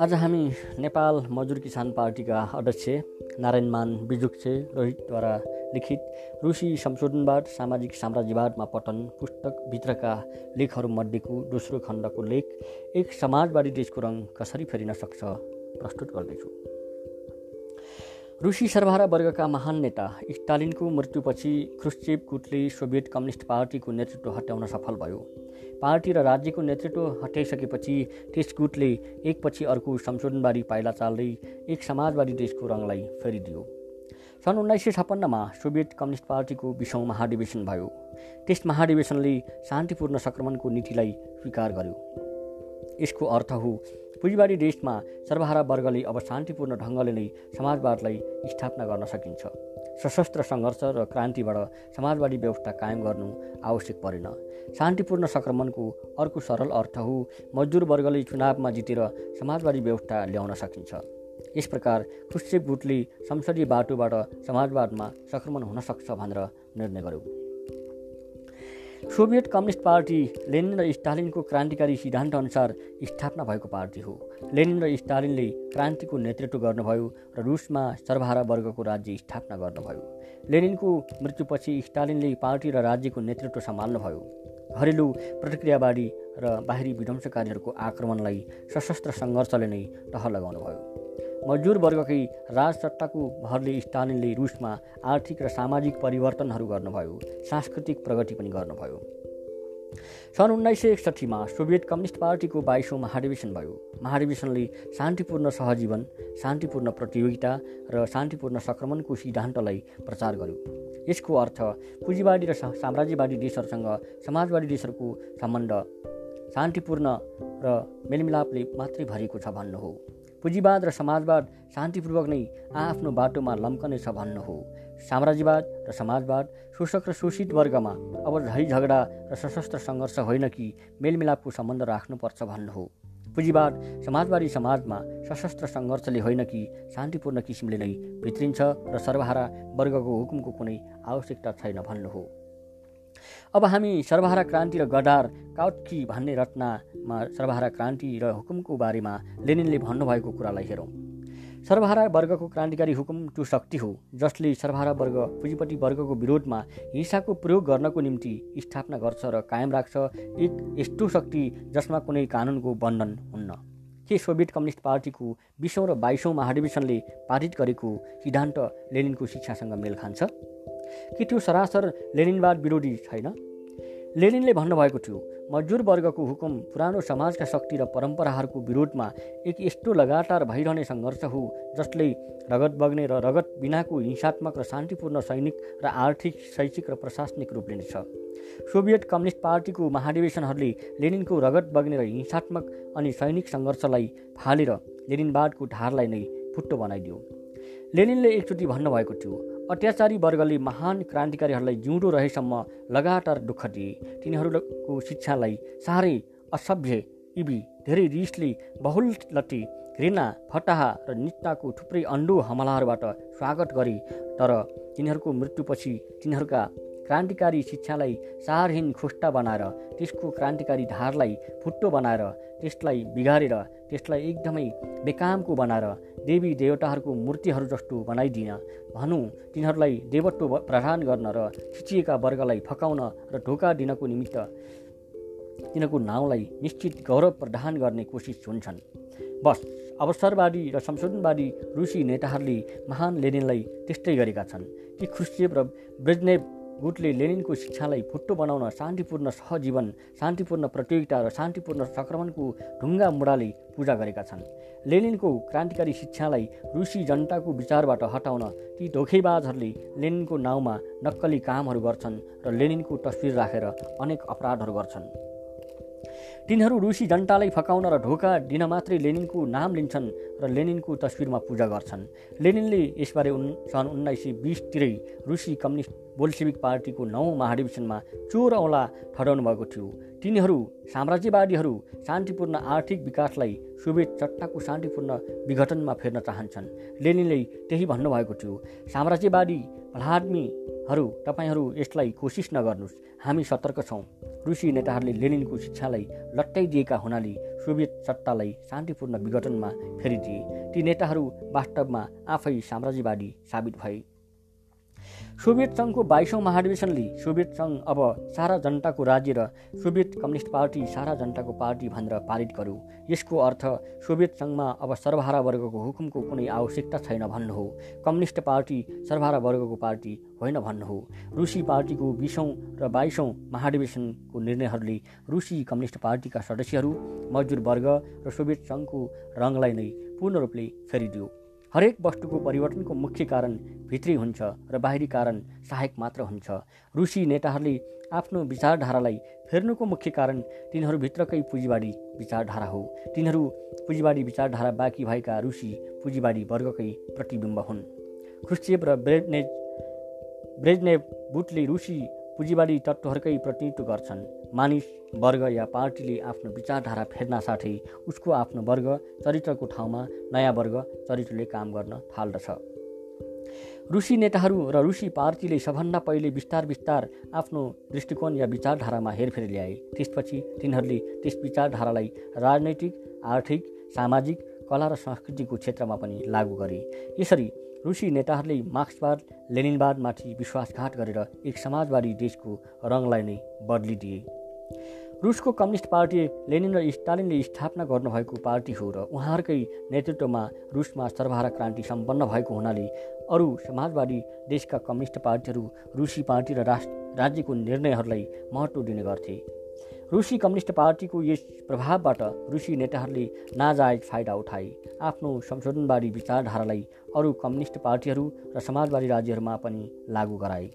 आज हामी नेपाल मजदुर किसान पार्टीका अध्यक्ष नारायणमान बिजुक्छे रोहितद्वारा लिखित रुसी संशोधनवाद सामाजिक साम्राज्यवादमा पतन पुस्तकभित्रका लेखहरूमध्येको दोस्रो खण्डको लेख एक समाजवादी देशको रङ कसरी फेरिन सक्छ प्रस्तुत गर्दैछु। रुसी सर्वहारा वर्गका महान नेता स्टालिनको मृत्युपछि ख्रुस्चेव गुटले सोभियत कम्युनिस्ट पार्टीको नेतृत्व हटाउन सफल भयो। पार्टी र राज्यको नेतृत्व हटाइसकेपछि त्यस गुटले एकपछि अर्को संशोधनवादी पाइला चाल्दै एक समाजवादी देशको रङलाई फेरिदियो। सन् उन्नाइस सय छप्पन्नमा सोभियत कम्युनिस्ट पार्टीको विश्व महाधिवेशन भयो। त्यस महाधिवेशनले शान्तिपूर्ण सङ्क्रमणको नीतिलाई स्वीकार गर्यो। यसको अर्थ हो पुँजीवादी देशमा सर्वहारा वर्गले अब शान्तिपूर्ण ढङ्गले नै समाजवादलाई स्थापना गर्न सकिन्छ। सशस्त्र सङ्घर्ष र क्रान्तिबाट समाजवादी व्यवस्था कायम गर्नु आवश्यक परेन। शान्तिपूर्ण सङ्क्रमणको अर्को सरल अर्थ हो मजदुर वर्गले चुनावमा जितेर समाजवादी व्यवस्था ल्याउन सकिन्छ। यस प्रकार खुसेब गुटले संसदीय बाटोबाट समाजवादमा सङ्क्रमण हुन सक्छ भनेर निर्णय गर्यो। सोभियत कम्युनिस्ट पार्टी लेनिन र स्टालिनको क्रान्तिकारी सिद्धान्तअनुसार स्थापना भएको पार्टी हो। लेनिन र स्टालिनले क्रान्तिको नेतृत्व गर्नुभयो र रुसमा सर्वहारा वर्गको राज्य स्थापना गर्नुभयो। लेनिनको मृत्युपछि स्टालिनले पार्टी र राज्यको नेतृत्व सम्हाल्नुभयो। घरेलु प्रतिक्रियावादी र बाहिरी विध्वंसकारीहरूको आक्रमणलाई सशस्त्र सङ्घर्षले नै टह लगाउनुभयो। मजदुर वर्गकै राजसत्ताको भरले स्टालिनले रुसमा आर्थिक र सामाजिक परिवर्तनहरू गर्नुभयो सांस्कृतिक प्रगति पनि गर्नुभयो। सन् उन्नाइस सय एकसट्ठीमा सोभियत कम्युनिस्ट पार्टीको बाइसौँ महाधिवेशन भयो। महाधिवेशनले शान्तिपूर्ण सहजीवन शान्तिपूर्ण प्रतियोगिता र शान्तिपूर्ण सङ्क्रमणको सिद्धान्तलाई प्रचार गर्यो। यसको अर्थ पुँजीवादी र साम्राज्यवादी देशहरूसँग समाजवादी देशहरूको सम्बन्ध शान्तिपूर्ण र मेलमिलापले मात्रै भरिएको छ भन्नु हो। पुँजीवाद र समाजवाद शान्तिपूर्वक नै आआफ्नो बाटोमा लम्कने छ भन्नु हो। साम्राज्यवाद र समाजवाद शोषक र शोषित वर्गमा अब झै झगडा र सशस्त्र सङ्घर्ष होइन कि मेलमिलापको सम्बन्ध राख्नुपर्छ भन्नु हो। पुँजीवाद समाजवादी समाजमा सशस्त्र सङ्घर्षले होइन कि शान्तिपूर्ण किसिमले नै भित्रिन्छ र सर्वहारा वर्गको हुकुमको कुनै आवश्यकता छैन भन्नु हो। अब हामी सर्वहारा क्रान्ति र गडार काउटकी भन्ने रचनामा सर्वहारा क्रान्ति र हुकुमको बारेमा लेनिनले भन्नुभएको कुरालाई हेरौँ। सर्वहारा वर्गको क्रान्तिकारी हुकुम त्यो शक्ति हो जसले सर्वहारा वर्ग पुँजीपट्टि वर्गको विरोधमा हिंसाको प्रयोग गर्नको निम्ति स्थापना गर्छ र कायम राख्छ एक यस्तो शक्ति जसमा कुनै कानुनको बन्धन हुन्न। के सोभियत कम्युनिस्ट पार्टीको बिसौँ र बाइसौँ महाधिवेशनले पारित गरेको सिद्धान्त लेनिनको शिक्षासँग मेल खान्छ? कि त्यो सरासर लेनिनवाद विरोधी छैन? लेनिनले भन्नुभएको थियो मजदुर वर्गको हुकुम पुरानो समाजका शक्ति र परम्पराहरूको विरोधमा एक यस्तो लगातार भइरहने सङ्घर्ष हो जसले रगत बग्ने र रगत बिनाको हिंसात्मक र शान्तिपूर्ण सैनिक र आर्थिक शैक्षिक र प्रशासनिक रूप लिनेछ सोभियत कम्युनिस्ट पार्टीको महाधिवेशनहरूले लेनिनको रगत बग्ने र हिंसात्मक अनि सैनिक सङ्घर्षलाई फालेर लेनिनवादको धारलाई नै फुट्टो बनाइदियो। लेनिनले एकचोटि भन्नुभएको थियो अत्याचारी वर्गले महान क्रान्तिकारीहरूलाई जिउँदो रहेसम्म लगातार दुःख दिए। तिनीहरूको शिक्षालाई साह्रै असभ्य इबी धेरै रिसले बहुलती घृणा फटाहा र नित्ताको थुप्रै अन्डो हमलाहरूबाट स्वागत गरे। तर तिनीहरूको मृत्युपछि तिनीहरूका क्रान्तिकारी शिक्षालाई सारहीन खुस्टा बनाएर त्यसको क्रान्तिकारी धारलाई फुट्टो बनाएर त्यसलाई बिगारेर त्यसलाई एकदमै बेकामको बनाएर देवी देवताहरूको मूर्तिहरू जस्तो बनाइदिन। भनौँ तिनीहरूलाई देवत्व प्रदान गर्न र खिचिएका वर्गलाई फकाउन र ढोका दिनको निमित्त तिनीहरूको नाउँलाई निश्चित गौरव प्रदान गर्ने कोसिस हुन्छन्। बस अवसरवादी र संशोधनवादी रुसी नेताहरूले महान लेनिनलाई त्यस्तै गरेका छन्। ती खुस्चेव र ब्रेजनेव गुटले लेनिनको शिक्षालाई फुट्टो बनाउन शान्तिपूर्ण सहजीवन शान्तिपूर्ण प्रतियोगिता र शान्तिपूर्ण सङ्क्रमणको ढुङ्गा मुडाले पूजा गरेका छन्। लेनिनको क्रान्तिकारी शिक्षालाई रुसी जनताको विचारबाट हटाउन ती धोखेबाजहरूले लेनिनको नाउँमा नक्कली कामहरू गर्छन् र लेनिनको तस्विर राखेर अनेक अपराधहरू गर्छन्। तिनीहरू रुसी जनतालाई फकाउन र ढोका दिन मात्रै लेनिनको नाम लिन्छन् र लेनिनको तस्विरमा पूजा गर्छन्। लेनिनले यसबारे उन् सन् उन्नाइस सय बिसतिरै रुसी कम्युनिस्ट बोल्सेविक पार्टीको नौ महाधिवेशनमा चोर औँला ठडाउनु भएको थियो। तिनीहरू साम्राज्यवादीहरू शान्तिपूर्ण आर्थिक विकासलाई सोभियत सट्टाको शान्तिपूर्ण विघटनमा फेर्न चाहन्छन्। लेनिनले त्यही भन्नुभएको थियो साम्राज्यवादी भलादमीहरू तपाईँहरू यसलाई कोसिस नगर्नुहोस्। हामी सतर्क छौँ। रुसी नेताहरूले लेनिनको शिक्षालाई लट्टाइदिएका हुनाले सोभियत सत्तालाई शान्तिपूर्ण विघटनमा फेरिदिए। ती नेताहरू वास्तवमा आफै साम्राज्यवादी साबित भए। सोभियत सङ्घको बाइसौँ महाधिवेशनले सोभियत सङ्घ अब सारा जनताको राज्य र सोभियत कम्युनिस्ट पार्टी सारा जनताको पार्टी भनेर पारित गर्यो। यसको अर्थ सोभियत सङ्घमा अब सर्वहारा वर्गको हुकुमको कुनै आवश्यकता छैन भन्नु हो। कम्युनिस्ट पार्टी सर्वहारा वर्गको पार्टी होइन भन्नु हो। रुसी पार्टीको बिसौँ र बाइसौँ महाधिवेशनको निर्णयहरूले रुसी कम्युनिस्ट पार्टीका सदस्यहरू मजदुर वर्ग र सोभियत सङ्घको रङलाई नै पूर्ण रूपले फेरिदियो। हरेक वस्तुको परिवर्तनको मुख्य कारण भित्री हुन्छ र बाहिरी कारण सहायक मात्र हुन्छ। रुसी नेताहरूले आफ्नो विचारधारालाई फेर्नुको मुख्य कारण तिनीहरूभित्रकै पुँजीवाडी विचारधारा हो। तिनीहरू पुँजीवाडी विचारधारा बाँकी भएका रुसी पुँजीवाडी वर्गकै प्रतिबिम्ब हुन्। खुस्चेप र ब्रेजनेज ब्रेजनेभ बुटले रुसी पुँजीवाडी तत्त्वहरूकै प्रतिनिधित्व गर्छन्। मानिस वर्ग या पार्टीले आफ्नो विचारधारा फेर्न साथै उसको आफ्नो वर्ग चरित्रको ठाउँमा नयाँ वर्ग चरित्रले काम गर्न थाल्दछ। रुसी नेताहरू र रुसी पार्टीले सबभन्दा पहिले बिस्तार बिस्तार आफ्नो दृष्टिकोण या विचारधारामा हेरफेर ल्याए। त्यसपछि तिनीहरूले त्यस विचारधारालाई राजनैतिक आर्थिक सामाजिक कला र संस्कृतिको क्षेत्रमा पनि लागू गरे। यसरी रुसी नेताहरूले मार्क्सवाद लेनिनवादमाथि विश्वासघात गरेर एक समाजवादी देशको रङलाई नै बदलिदिए। रुसको कम्युनिस्ट पार्टी लेनिन र स्टालिनले स्थापना गर्नुभएको पार्टी हो र उहाँहरूकै नेतृत्वमा रुसमा सर्वहारा क्रान्ति सम्पन्न भएको हुनाले अरू समाजवादी देशका कम्युनिस्ट पार्टीहरू रुसी पार्टी र राष्ट्र राज्यको निर्णयहरूलाई महत्त्व दिने गर्थे। रुसी कम्युनिस्ट पार्टीको यस प्रभावबाट रुसी नेताहरूले नाजायज फाइदा उठाए। आफ्नो संशोधनवादी विचारधारालाई अरू कम्युनिस्ट पार्टीहरू र समाजवादी राज्यहरूमा पनि लागू गराए।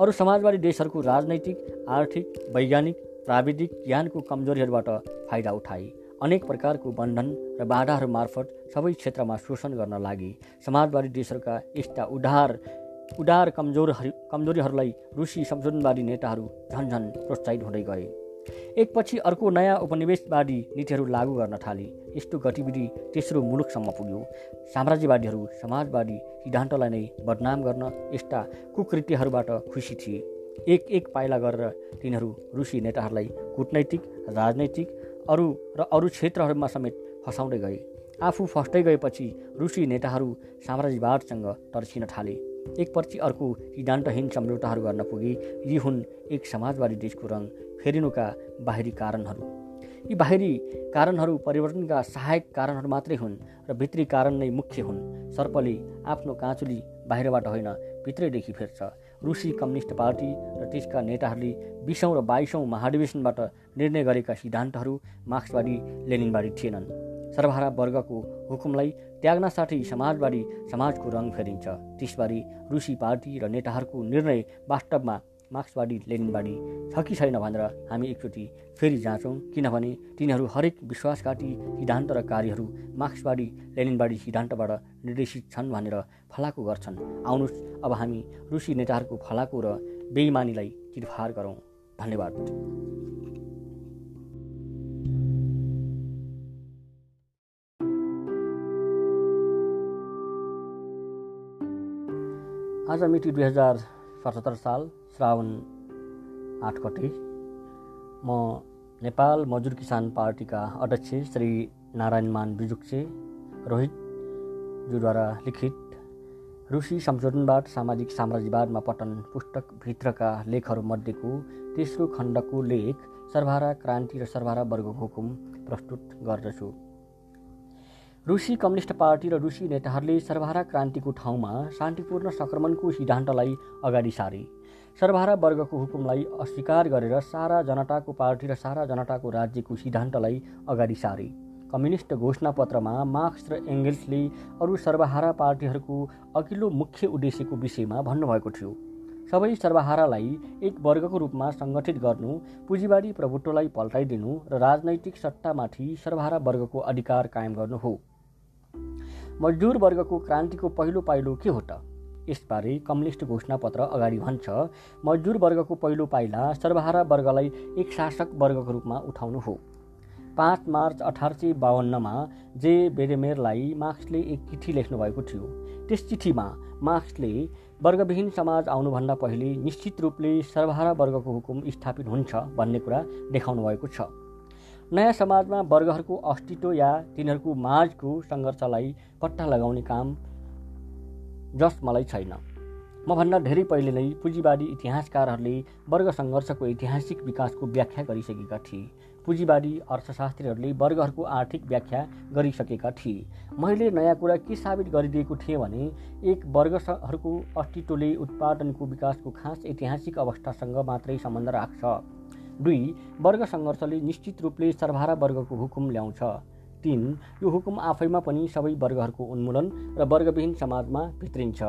अरू समाजवादी देशहरूको राजनैतिक आर्थिक वैज्ञानिक प्राविधिक ज्ञानको कमजोरीहरूबाट फाइदा उठाए। अनेक प्रकारको बन्धन र बाधाहरू मार्फत सबै क्षेत्रमा शोषण गर्न लागि। समाजवादी देशहरूका यस्ता उदार उदार कमजोरहरू कमजोरीहरूलाई रुसी संशोधनवादी नेताहरू झन्झन प्रोत्साहित हुँदै गए। एकपछि अर्को नयाँ उपनिवेशवादी नीतिहरू लागू गर्न थाले। यस्तो गतिविधि तेस्रो मुलुकसम्म पुग्यो। साम्राज्यवादीहरू समाजवादी सिद्धान्तलाई नै बदनाम गर्न यस्ता कुकृत्यहरूबाट खुसी थिए। एक एक पाइला गरेर तिनीहरू रुसी नेताहरूलाई कुटनैतिक राजनैतिक अरू र अरू क्षेत्रहरूमा समेत फसाउँदै गए। आफू फस्दै गएपछि रुसी नेताहरू साम्राज्यवादसँग तर्सिन थाले। एकपछि अर्को सिद्धान्तहीन सम्झौताहरू गर्न पुगे यी हुन् एक समाजवादी देशको रङ फेरिनुका बाहिरी कारणहरू। यी बाहिरी कारणहरू परिवर्तनका सहायक कारणहरू मात्रै हुन् र भित्री कारण नै मुख्य हुन्। सर्पले आफ्नो काँचुली बाहिरबाट होइन भित्रैदेखि फेर्छ। रुसी कम्युनिस्ट पार्टी र त्यसका नेताहरूले बिसौँ र बाइसौँ महाधिवेशनबाट निर्णय गरेका सिद्धान्तहरू मार्क्सवादी लेनिनवादी थिएनन्। सर्वहारा वर्गको हुकुमलाई त्याग्न साथै समाजवादी समाजको रङ फेरिन्छ। त्यसबारे रुसी पार्टी र नेताहरूको निर्णय वास्तवमा मार्क्सवादी लेनिनवादी छ कि छैन भनेर हामी एकचोटि फेरि जाँचौँ किनभने तिनीहरू हरेक विश्वासघाती सिद्धान्त र कार्यहरू मार्क्सवादी लेनिनवादी सिद्धान्तबाट निर्देशित छन् भनेर फलाको गर्छन्। आउनुहोस् अब हामी रुसी नेताहरूको फलाको र बेइमानीलाई चिरफार गरौँ। धन्यवाद। आज मिति दुई हजार सतहत्तर साल श्रावण आठ गते म नेपाल मजदुर किसान पार्टीका अध्यक्ष श्री नारायण मान बिजुक्से रोहितज्यूद्वारा लिखित रुसी संशोधनवाद सामाजिक साम्राज्यवादमा पठन पुस्तकभित्रका लेखहरूमध्येको तेस्रो खण्डको लेख सर्वहारा क्रान्ति र सर्वहारा वर्गको हुकुम प्रस्तुत गर्दछु। रुसी कम्युनिस्ट पार्टी र रुसी नेताहरूले सर्वहारा क्रान्तिको ठाउँमा शान्तिपूर्ण सङ्क्रमणको सिद्धान्तलाई अगाडि सारे। सर्वहारा वर्गको हुकुमलाई अस्वीकार गरेर सारा जनताको पार्टी र सारा जनताको राज्यको सिद्धान्तलाई अगाडि सारे। कम्युनिस्ट घोषणापत्रमा मार्क्स र एङ्गल्सले अरू सर्वहारा पार्टीहरूको अघिल्लो मुख्य उद्देश्यको विषयमा भन्नुभएको थियो। सबै सर्वहारालाई एक वर्गको रूपमा सङ्गठित गर्नु पुँजीवादी प्रभुत्वलाई पल्टाइदिनु र राजनैतिक सत्तामाथि सर्वहारा वर्गको अधिकार कायम गर्नु हो। मजदुर वर्गको क्रान्तिको पहिलो पाइलो के हो त? यसबारे कम्युनिस्ट घोषणापत्र अगाडि भन्छ मजदुर वर्गको पहिलो पाइला सर्वहारा वर्गलाई एक शासक वर्गको रूपमा उठाउनु हो। पाँच मार्च अठार सय बाहन्नमा जे बेडेमेरलाई मार्क्सले एक चिठी लेख्नुभएको थियो। त्यस चिठीमा मार्क्सले वर्गविहीन समाज आउनुभन्दा पहिले निश्चित रूपले सर्वहारा वर्गको हुकुम स्थापित हुन्छ भन्ने कुरा देखाउनु भएको छ। नयाँ समाजमा वर्गहरूको अस्तित्व या तिनीहरूको माझको सङ्घर्षलाई पट्टा लगाउने काम जस मलाई छैन। मभन्दा धेरै पहिले नै पुँजीवादी इतिहासकारहरूले वर्ग सङ्घर्षको ऐतिहासिक विकासको व्याख्या गरिसकेका थिए। पुँजीवादी अर्थशास्त्रीहरूले वर्गहरूको आर्थिक व्याख्या गरिसकेका थिए। मैले नयाँ कुरा के साबित गरिदिएको थिएँ भने एक वर्गहरूको अस्तित्वले उत्पादनको विकासको खास ऐतिहासिक अवस्थासँग मात्रै सम्बन्ध राख्छ। दुई वर्ग सङ्घर्षले निश्चित रूपले सर्वहारा वर्गको हुकुम ल्याउँछ। तिन यो हुकुम आफैमा पनि सबै वर्गहरूको उन्मूलन र वर्गविहीन समाजमा भित्रिन्छ।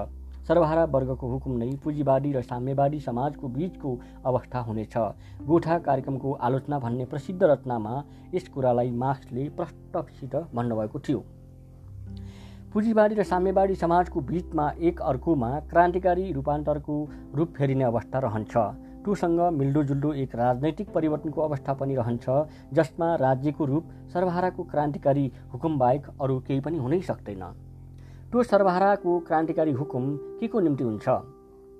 सर्वहारा वर्गको हुकुम नै पुँजीवादी र साम्यवादी समाजको बिचको अवस्था हुनेछ। गोठा कार्यक्रमको आलोचना भन्ने प्रसिद्ध रचनामा यस कुरालाई मार्क्सले प्रष्टसित भन्नुभएको थियो। पुँजीवादी र साम्यवादी समाजको बिचमा एक अर्कोमा क्रान्तिकारी रूपान्तरको रूप फेरिने अवस्था रहन्छ। टुसँग मिल्दोजुल्दो एक राजनैतिक परिवर्तनको अवस्था पनि रहन्छ जसमा राज्यको रूप सर्वहाराको क्रान्तिकारी हुकुम बाहेक अरू केही पनि हुनै सक्दैन। टो सर्वहाराको क्रान्तिकारी हुकुम के को निम्ति हुन्छ?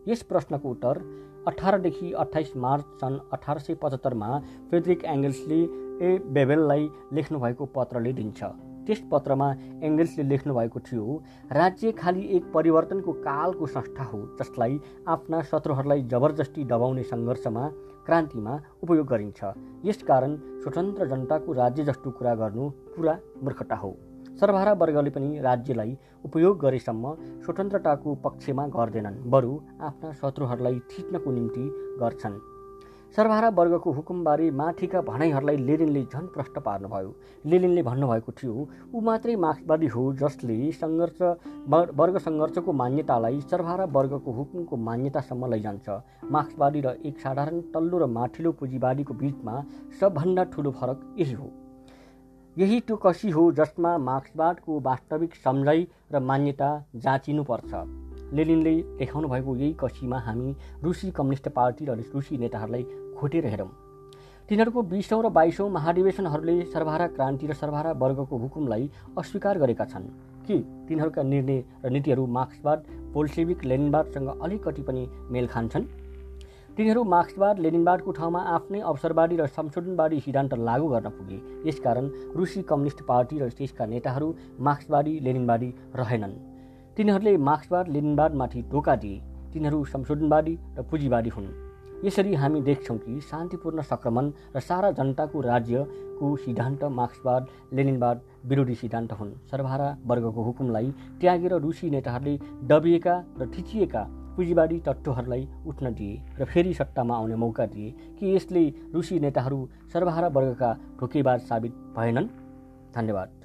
यस प्रश्नको उत्तर अठारदेखि अठाइस मार्च सन् अठार सय पचहत्तरमा फ्रेडरिक एङ्गल्सले ए बेबेललाई लेख्नुभएको पत्रले दिन्छ। त्यस पत्रमा एङ्गल्सले लेख्नु भएको थियो राज्य खालि एक परिवर्तनको कालको संस्था हो जसलाई आफ्ना शत्रुहरूलाई जबरजस्ती दबाउने सङ्घर्षमा क्रान्तिमा उपयोग गरिन्छ। यसकारण स्वतन्त्र जनताको राज्य जस्तो कुरा गर्नु पुरा मूर्खता हो। सर्वहारा वर्गले पनि राज्यलाई उपयोग गरेसम्म स्वतन्त्रताको पक्षमा गर्दैनन् बरु आफ्ना शत्रुहरूलाई थिच्नको निम्ति गर्छन्। सर्वहारा वर्गको हुकुमबारे माथिका भनाइहरूलाई लेनिनले झन् प्रष्ट पार्नुभयो। लेनिनले भन्नुभएको थियो ऊ मात्रै मार्क्सवादी हो जसले सङ्घर्ष वर्ग सङ्घर्षको मान्यतालाई सर्वहारा वर्गको हुकुमको मान्यतासम्म लैजान्छ। मार्क्सवादी र एक साधारण तल्लो र माथिल्लो पुँजीवादीको बिचमा सबभन्दा ठुलो फरक यही हो। यही त्यो कसी हो जसमा मार्क्सवादको वास्तविक सम्झाइ र मान्यता जाँचिनुपर्छ। लेनिनले देखाउनु भएको यही कसीमा हामी रुसी कम्युनिस्ट पार्टी र रुसी नेताहरूलाई खोटेर हेरौँ। तिनीहरूको बिसौँ र बाइसौँ महाधिवेशनहरूले सर्वहारा क्रान्ति र सर्वहारा वर्गको हुकुमलाई अस्वीकार गरेका छन् कि तिनीहरूका निर्णय र नीतिहरू मार्क्सवाद पोल्सेविक लेनिनवादसँग अलिकति पनि मेल खान्छन्? तिनीहरू मार्क्सवाद लेनिनवादको ठाउँमा आफ्नै अवसरवादी र संशोधनवादी सिद्धान्त लागू गर्न पुगे। यसकारण रुसी कम्युनिस्ट पार्टी र त्यसका नेताहरू मार्क्सवादी लेनिनवादी रहेनन्। तिनीहरूले मार्क्सवाद लेनिनवादमाथि धोका दिए तिनीहरू संशोधनवादी र पुँजीवादी हुन्। यसरी हामी देख्छौँ कि शान्तिपूर्ण सङ्क्रमण र सारा जनताको राज्यको सिद्धान्त मार्क्सवाद लेनिनवाद विरोधी सिद्धान्त हुन्। सर्वहारा वर्गको हुकुमलाई त्यागेर रुसी नेताहरूले दबिएका र थिचिएका पुँजीवादी तत्त्वहरूलाई उठ्न दिए र फेरि सत्तामा आउने मौका दिए कि यसले रुसी नेताहरू सर्वहारा वर्गका ढोकेबाज साबित भएनन्। धन्यवाद।